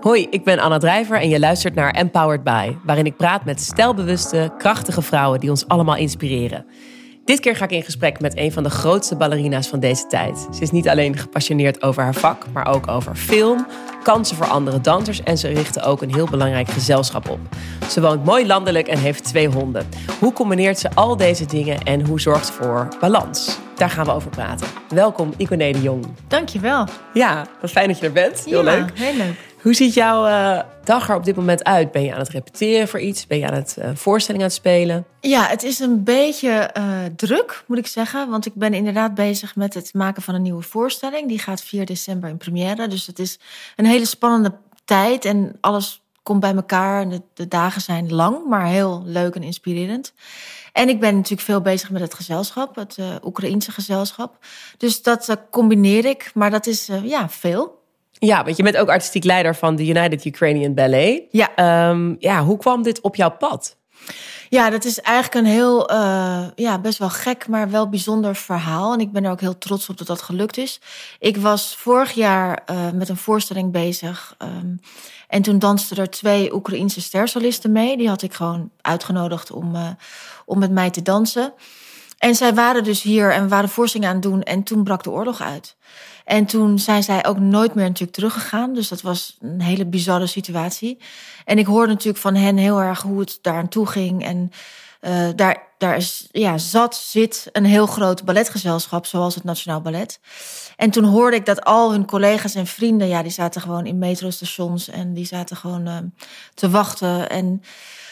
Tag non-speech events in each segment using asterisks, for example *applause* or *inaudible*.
Hoi, ik ben Anna Drijver en je luistert naar Empowered By, waarin ik praat met stijlbewuste, krachtige vrouwen die ons allemaal inspireren. Dit keer ga ik in gesprek met een van de grootste ballerina's van deze tijd. Ze is niet alleen gepassioneerd over haar vak, maar ook over film, kansen voor andere dansers en ze richtte ook een heel belangrijk gezelschap op. Ze woont mooi landelijk en heeft twee honden. Hoe combineert ze al deze dingen en hoe zorgt ze voor balans? Daar gaan we over praten. Welkom, Iconé de Jong. Dankjewel. Ja, wat fijn dat je er bent. Heel ja, leuk. Heel leuk. Hoe ziet jouw uh, dag er op dit moment uit? Ben je aan het repeteren voor iets? Ben je aan het uh, voorstelling aan het spelen? Ja, het is een beetje uh, druk, moet ik zeggen. Want ik ben inderdaad bezig met het maken van een nieuwe voorstelling. Die gaat 4 december in première. Dus het is een hele spannende tijd. En alles komt bij elkaar. De, de dagen zijn lang, maar heel leuk en inspirerend. En ik ben natuurlijk veel bezig met het gezelschap, het Oekraïense gezelschap. Dus dat combineer ik, maar dat is ja, veel. Ja, want je bent ook artistiek leider van de United Ukrainian Ballet. Ja. Um, ja, hoe kwam dit op jouw pad? Ja, dat is eigenlijk een heel, uh, ja, best wel gek, maar wel bijzonder verhaal. En ik ben er ook heel trots op dat dat gelukt is. Ik was vorig jaar uh, met een voorstelling bezig. Um, en toen dansten er twee Oekraïense stersolisten mee. Die had ik gewoon uitgenodigd om, uh, om met mij te dansen. En zij waren dus hier en waren voorstelling aan het doen. En toen brak de oorlog uit. En toen zijn zij ook nooit meer natuurlijk teruggegaan. Dus dat was een hele bizarre situatie. En ik hoorde natuurlijk van hen heel erg hoe het daar aan toe ging. En uh, daar, daar is, ja, zat, zit een heel groot balletgezelschap, zoals het Nationaal Ballet. En toen hoorde ik dat al hun collega's en vrienden, ja, die zaten gewoon in metrostations en die zaten gewoon uh, te wachten. En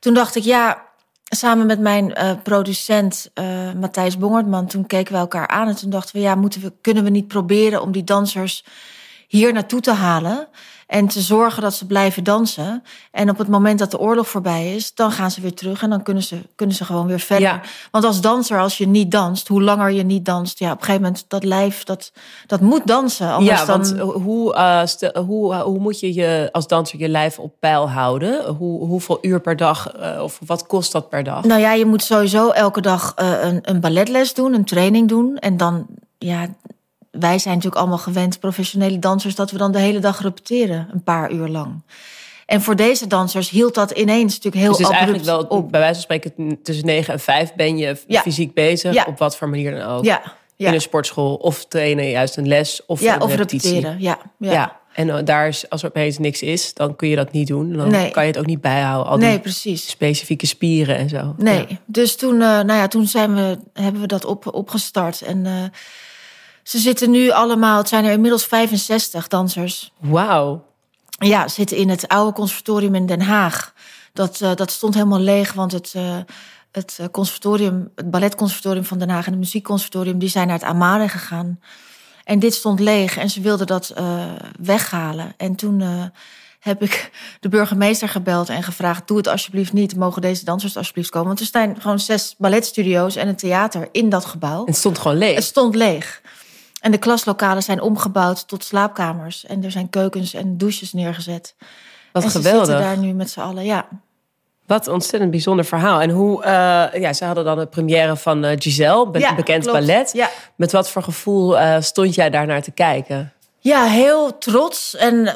toen dacht ik, ja, samen met mijn uh, producent uh, Matthijs Bongertman, toen keken we elkaar aan en toen dachten we, ja, moeten we, kunnen we niet proberen om die dansers hier naartoe te halen en te zorgen dat ze blijven dansen. En op het moment dat de oorlog voorbij is, dan gaan ze weer terug en dan kunnen ze, kunnen ze gewoon weer verder. Ja. Want als danser, als je niet danst, hoe langer je niet danst, ja, op een gegeven moment dat lijf, dat, dat moet dansen. Anders ja, dan... want hoe, uh, stel, hoe, hoe moet je je als danser je lijf op peil houden? Hoe, hoeveel uur per dag uh, of wat kost dat per dag? Nou ja, je moet sowieso elke dag uh, een, een balletles doen, een training doen en dan ja wij zijn natuurlijk allemaal gewend, professionele dansers, dat we dan de hele dag repeteren, een paar uur lang. En voor deze dansers hield dat ineens natuurlijk heel dus het is abrupt eigenlijk wel, op. bij wijze van spreken, tussen 9 en 5 ben je Ja. fysiek bezig, Ja. op wat voor manier dan ook. Ja. In een sportschool of trainen, juist een les of ja een of repetitie. repeteren. Ja, ja. En uh, daar is, als er opeens niks is, dan kun je dat niet doen. Dan Nee. kan je het ook niet bijhouden. Al nee, die precies. specifieke spieren en zo. Nee, dus toen, uh, nou ja, toen zijn we, hebben we dat op, opgestart. En uh, ze zitten nu allemaal, het zijn er inmiddels 65 dansers. Wauw. Ja, zitten in het oude conservatorium in Den Haag. Dat, uh, dat stond helemaal leeg, want het, uh, het conservatorium, het balletconservatorium van Den Haag en het muziekconservatorium, die zijn naar het Amare gegaan. En dit stond leeg en ze wilden dat uh, weghalen. En toen heb ik de burgemeester gebeld en gevraagd: doe het alsjeblieft niet. Mogen deze dansers alsjeblieft komen? Want er staan gewoon zes balletstudio's en een theater in dat gebouw. Het stond gewoon leeg. Het stond leeg. En de klaslokalen zijn omgebouwd tot slaapkamers. En er zijn keukens en douches neergezet. Wat en geweldig. Ze zitten daar nu met z'n allen, ja. Wat een ontzettend bijzonder verhaal. En hoe, uh, ja, ze hadden dan de première van uh, Giselle, be ja, bekend klopt. ballet. Ja. Met wat voor gevoel uh, stond jij daar naar te kijken? Ja, heel trots. En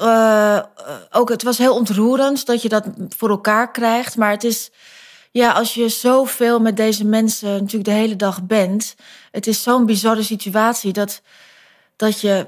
ook, het was heel ontroerend dat je dat voor elkaar krijgt. Maar het is, ja, als je zoveel met deze mensen natuurlijk de hele dag bent. Het is zo'n bizarre situatie dat, dat je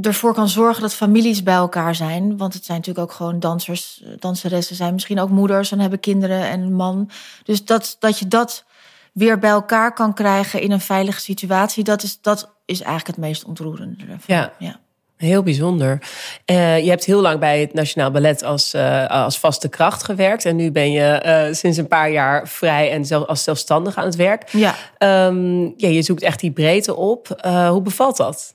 ervoor kan zorgen dat families bij elkaar zijn. Want het zijn natuurlijk ook gewoon dansers, danseressen zijn misschien ook moeders en hebben kinderen en een man. Dus dat, dat je dat weer bij elkaar kan krijgen in een veilige situatie, dat is, dat is eigenlijk het meest ontroerende. Ervan. Ja. ja. Heel bijzonder. Uh, je hebt heel lang bij het Nationaal Ballet als, uh, als vaste kracht gewerkt. En nu ben je uh, sinds een paar jaar vrij en zelf, als zelfstandig aan het werk. Ja. Um, ja, je zoekt echt die breedte op. hoe bevalt dat?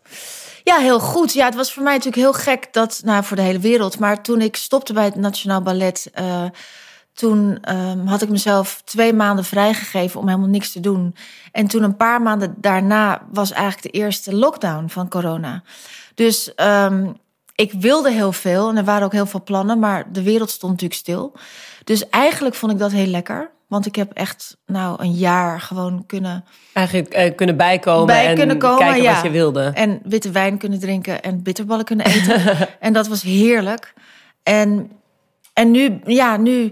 Ja, heel goed. Ja, het was voor mij natuurlijk heel gek dat, nou, voor de hele wereld. Maar toen ik stopte bij het Nationaal Ballet, toen um, had ik mezelf twee maanden vrijgegeven om helemaal niks te doen. En toen een paar maanden daarna was eigenlijk de eerste lockdown van corona. Dus um, ik wilde heel veel en er waren ook heel veel plannen, maar de wereld stond natuurlijk stil. Dus eigenlijk vond ik dat heel lekker. Want ik heb echt nou een jaar gewoon kunnen... Eigenlijk uh, kunnen bijkomen bij en kunnen komen, kijken ja. wat je wilde. En witte wijn kunnen drinken en bitterballen kunnen eten. *laughs* en dat was heerlijk. En, en nu, ja, nu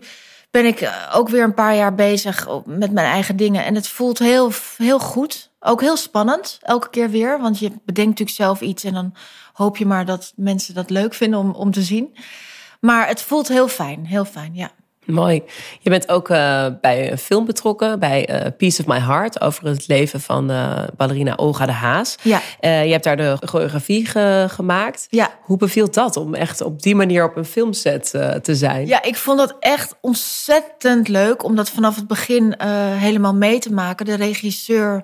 ben ik eh, ook weer een paar jaar bezig met mijn eigen dingen. En het voelt heel, heel goed. Ook heel spannend, elke keer weer. Want je bedenkt natuurlijk zelf iets en dan hoop je maar dat mensen dat leuk vinden om, om te zien. Maar het voelt heel fijn, heel fijn, ja. Mooi. Je bent ook uh, bij een film betrokken, bij uh, Piece of My Heart, over het leven van uh, ballerina Olga de Haas. Ja. je hebt daar de choreografie ge gemaakt. Ja. Hoe beviel dat om echt op die manier op een filmset te zijn? Ja, ik vond dat echt ontzettend leuk om dat vanaf het begin helemaal mee te maken. De regisseur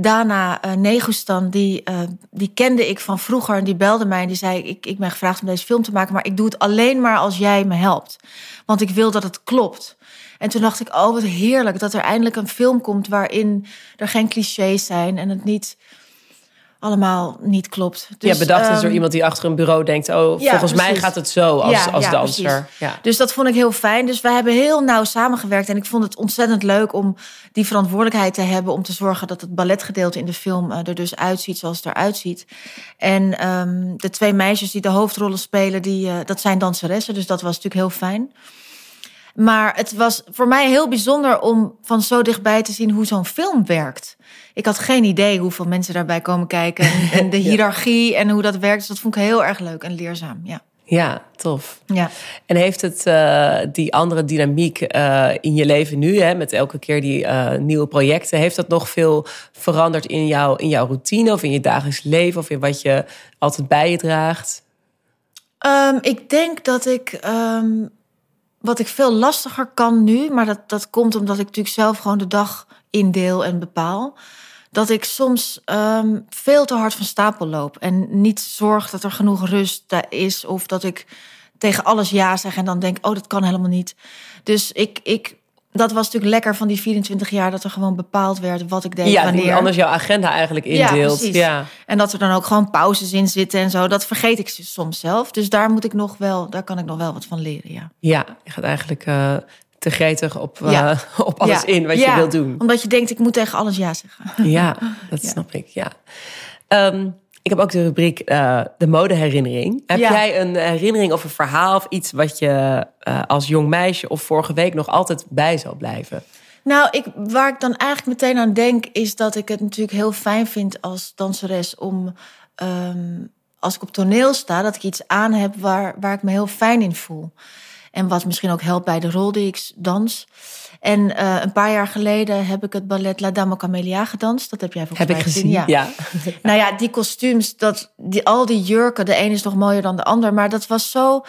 Dana uh, Negustan, die, uh, die kende ik van vroeger. En die belde mij en die zei: ik, ik ben gevraagd om deze film te maken. Maar ik doe het alleen maar als jij me helpt. Want ik wil dat het klopt. En toen dacht ik: Oh, wat heerlijk dat er eindelijk een film komt. waarin er geen clichés zijn. En het niet allemaal niet klopt. Dus, ja, bedacht is door um, iemand die achter een bureau denkt... oh, Ja, volgens mij gaat het zo als, Ja, als ja, danser. Dus dat vond ik heel fijn. Dus wij hebben heel nauw samengewerkt. En ik vond het ontzettend leuk om die verantwoordelijkheid te hebben. Om te zorgen dat het balletgedeelte in de film eh, er dus uitziet zoals het eruit ziet. En ehm, de twee meisjes die de hoofdrollen spelen, die, eh, dat zijn danseressen. Dus dat was natuurlijk heel fijn. Maar het was voor mij heel bijzonder om van zo dichtbij te zien hoe zo'n film werkt. Ik had geen idee hoeveel mensen daarbij komen kijken. En, *laughs* de hiërarchie en hoe dat werkt. Dus dat vond ik heel erg leuk en leerzaam. Ja. ja, tof. Ja. En heeft het eh, die andere dynamiek eh, in je leven nu, hè, met elke keer die eh, nieuwe projecten, heeft dat nog veel veranderd in, jou, in jouw routine of in je dagelijks leven of in wat je altijd bij je draagt? Um, ik denk dat ik um, wat ik veel lastiger kan nu, maar dat, dat komt omdat ik natuurlijk zelf gewoon de dag indeel en bepaal. Dat ik soms um, veel te hard van stapel loop en niet zorg dat er genoeg rust is of dat ik tegen alles ja zeg en dan denk, oh, dat kan helemaal niet. Dus ik, ik dat was natuurlijk lekker van die 24 jaar dat er gewoon bepaald werd wat ik deed ja, wanneer. anders jouw agenda eigenlijk indeelt. Ja, ja, En dat er dan ook gewoon pauzes in zitten en zo. Dat vergeet ik soms zelf. Dus daar moet ik nog wel, daar kan ik nog wel wat van leren. Ja, ja je gaat eigenlijk uh, te gretig op, uh, ja. *laughs* op alles ja. in wat je wilt doen. Omdat je denkt, ik moet tegen alles ja zeggen. Ja, *laughs* dat snap ik. Ja. Um, ik heb ook de rubriek uh, de modeherinnering. Heb Ja. jij een herinnering of een verhaal of iets wat je uh, als jong meisje of vorige week nog altijd bij zal blijven? Nou, ik, waar ik dan eigenlijk meteen aan denk, is dat ik het natuurlijk heel fijn vind als danseres om, um, als ik op toneel sta, dat ik iets aan heb waar, waar ik me heel fijn in voel. En wat misschien ook helpt bij de rol die ik dans. En uh, een paar jaar geleden heb ik het ballet La Dame Camélia gedanst. Dat heb jij volgens heb mij ik gezien. Ja. ja. *laughs* nou ja, die kostuums, dat, die, al die jurken, de een is nog mooier dan de ander. Maar dat was zo.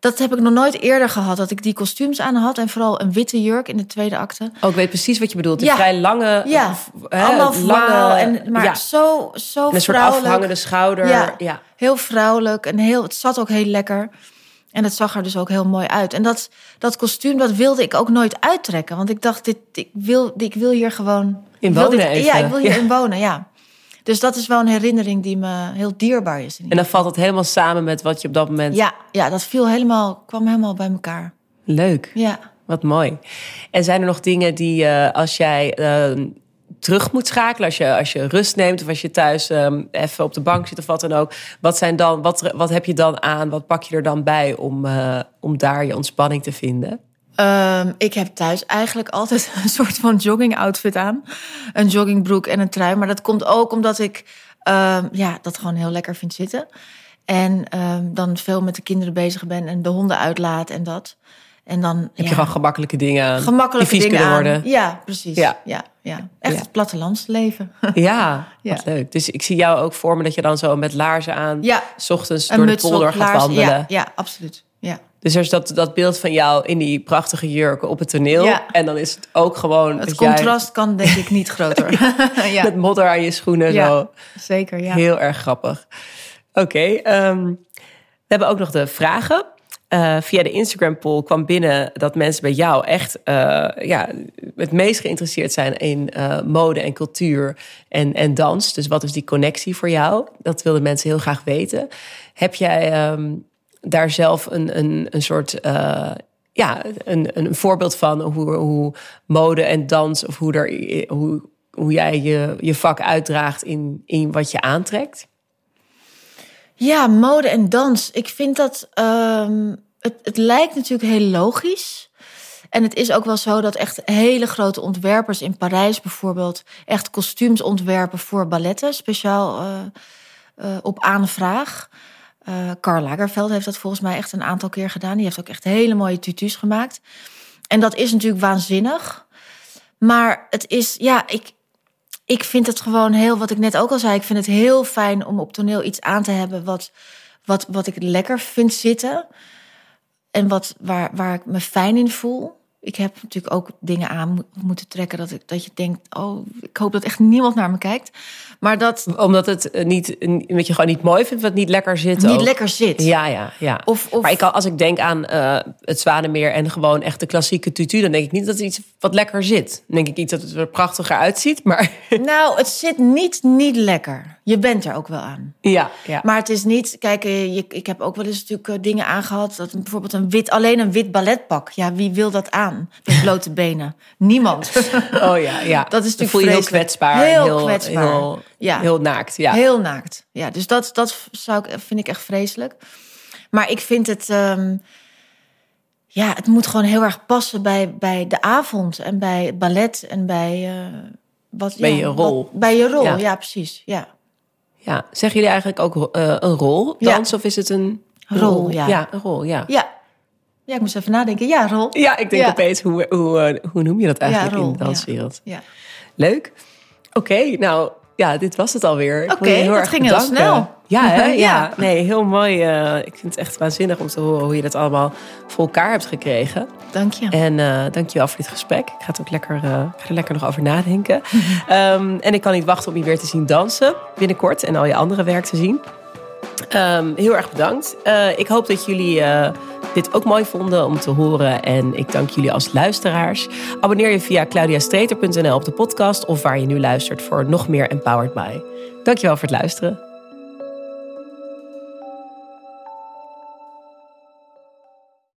Dat heb ik nog nooit eerder gehad, dat ik die kostuums aan had. En vooral een witte jurk in de tweede acte. Oh, ik weet precies wat je bedoelt. De Ja. vrij lange... Ja, of, hè, allemaal lange, en, maar ja. zo, zo En een soort afhangende schouder. Ja. ja. Heel vrouwelijk en heel, het zat ook heel lekker. En het zag er dus ook heel mooi uit. En dat, dat kostuum, dat wilde ik ook nooit uittrekken. Want ik dacht, dit, ik, wil, ik wil hier gewoon... In wonen dit- even. Ja, ik wil hier Ja. in wonen, ja. Dus dat is wel een herinnering die me heel dierbaar is. En dan valt het helemaal samen met wat je op dat moment... Ja, ja, dat viel helemaal, kwam helemaal bij elkaar. Leuk. Ja. Wat mooi. En zijn er nog dingen die uh, als jij uh, terug moet schakelen, als je, als je rust neemt of als je thuis um, even op de bank zit of wat dan ook, wat, zijn dan, wat, wat heb je dan aan? Wat pak je er dan bij om, uh, om daar je ontspanning te vinden? Um, ik heb thuis eigenlijk altijd *laughs* een soort van jogging outfit aan. Een joggingbroek en een trui. Maar dat komt ook omdat ik um, ja, dat gewoon heel lekker vind zitten. En dan veel met de kinderen bezig ben en de honden uitlaat en dat. En dan heb ja, je gewoon gemakkelijke dingen gemakkelijke die vies dingen kunnen aan. worden. Ja, precies. Ja. Ja. Ja. Echt Ja. het plattelandsleven. *laughs* Ja, Ja. wat leuk. Dus ik zie jou ook voor me dat je dan zo met laarzen aan, Ja. s ochtends door de polder gaat wandelen. Ja, ja, absoluut. Ja. Dus er is dat, dat beeld van jou in die prachtige jurken op het toneel. Ja. En dan is het ook gewoon Het jij contrast kan denk ik niet groter. *laughs* *laughs* ja. met modder aan je schoenen Ja. zo. Zeker, ja. Heel erg grappig. Oké, ehm, we hebben ook nog de vragen. Eh, via de Instagram poll kwam binnen dat mensen bij jou echt eh, ja, het meest geïnteresseerd zijn in eh, mode en cultuur en, en dans. Dus wat is die connectie voor jou? Dat wilden mensen heel graag weten. Heb jij ehm, daar zelf een, een, een soort ja, een, een voorbeeld van hoe, hoe mode en dans of hoe, er, hoe, hoe jij je, je vak uitdraagt in, in wat je aantrekt? Ja, mode en dans. Ik vind dat. Um, het, het lijkt natuurlijk heel logisch. En het is ook wel zo dat echt hele grote ontwerpers in Parijs bijvoorbeeld echt kostuums ontwerpen voor balletten, speciaal uh, uh, op aanvraag. Uh, Karl Lagerfeld heeft dat volgens mij echt een aantal keer gedaan. Die heeft ook echt hele mooie tutus gemaakt. En dat is natuurlijk waanzinnig. Maar het is, ja, ik, ik vind het gewoon heel, wat ik net ook al zei, ik vind het heel fijn om op toneel iets aan te hebben wat, wat, wat ik lekker vind zitten. En wat, waar, waar ik me fijn in voel ik heb natuurlijk ook dingen aan moeten trekken dat, ik, dat je denkt, oh, ik hoop dat echt niemand naar me kijkt. Maar dat... Omdat het eh, niet, omdat je gewoon niet mooi vindt, wat niet lekker zit. Niet lekker zit. Ja, ja, ja. Of, of... Maar ik, als ik denk aan uh, het Zwanenmeer en gewoon echt de klassieke tutu, dan denk ik niet dat het iets wat lekker zit. Dan denk ik iets dat het er prachtiger uitziet, maar... *laughs* Nou, het zit niet, niet lekker. Je bent er ook wel aan. Ja, ja. Maar het is niet, kijk, eh, je, ik heb ook wel eens natuurlijk dingen aangehad, dat bijvoorbeeld een wit, alleen een wit balletpak. Ja, wie wil dat aan? Met blote benen. Niemand. *laughs* Oh ja, ja. Dat is natuurlijk voel je heel kwetsbaar. Heel, heel kwetsbaar. Heel, ja. heel naakt. Ja. Heel naakt. Ja, dus dat, dat zou ik, vind ik echt vreselijk. Maar ik vind het... Um, ja, het moet gewoon heel erg passen bij, bij de avond en bij ballet en bij... Uh, wat, bij je rol. Wat, bij je rol, ja, ja precies. Ja. ja. Zeggen jullie eigenlijk ook uh, een rol dans of is het een rol? rol ja. ja, een rol, ja. Ja, ja, ik moest even nadenken. Ja, rol. Ja, ik denk opeens, hoe, hoe, eh, hoe noem je dat eigenlijk in de danswereld? Ja. Leuk. Oké, nou ja, dit was het alweer. Oké, okay, dat ging heel snel. Ja, hè? *laughs* ja. nee, heel mooi. Uh, ik vind het echt waanzinnig om te horen hoe je dat allemaal voor elkaar hebt gekregen. Dank je. En uh, dank je wel voor dit gesprek. Ik ga, het ook lekker, uh, ga er lekker nog over nadenken. um, *laughs* en ik kan niet wachten om je weer te zien dansen binnenkort en al je andere werk te zien. Um, heel erg bedankt. Uh, ik hoop dat jullie uh, dit ook mooi vonden om te horen. En ik dank jullie als luisteraars. Abonneer je via claudiastreter.nl op de podcast of waar je nu luistert voor nog meer Empowered By. Dankjewel voor het luisteren.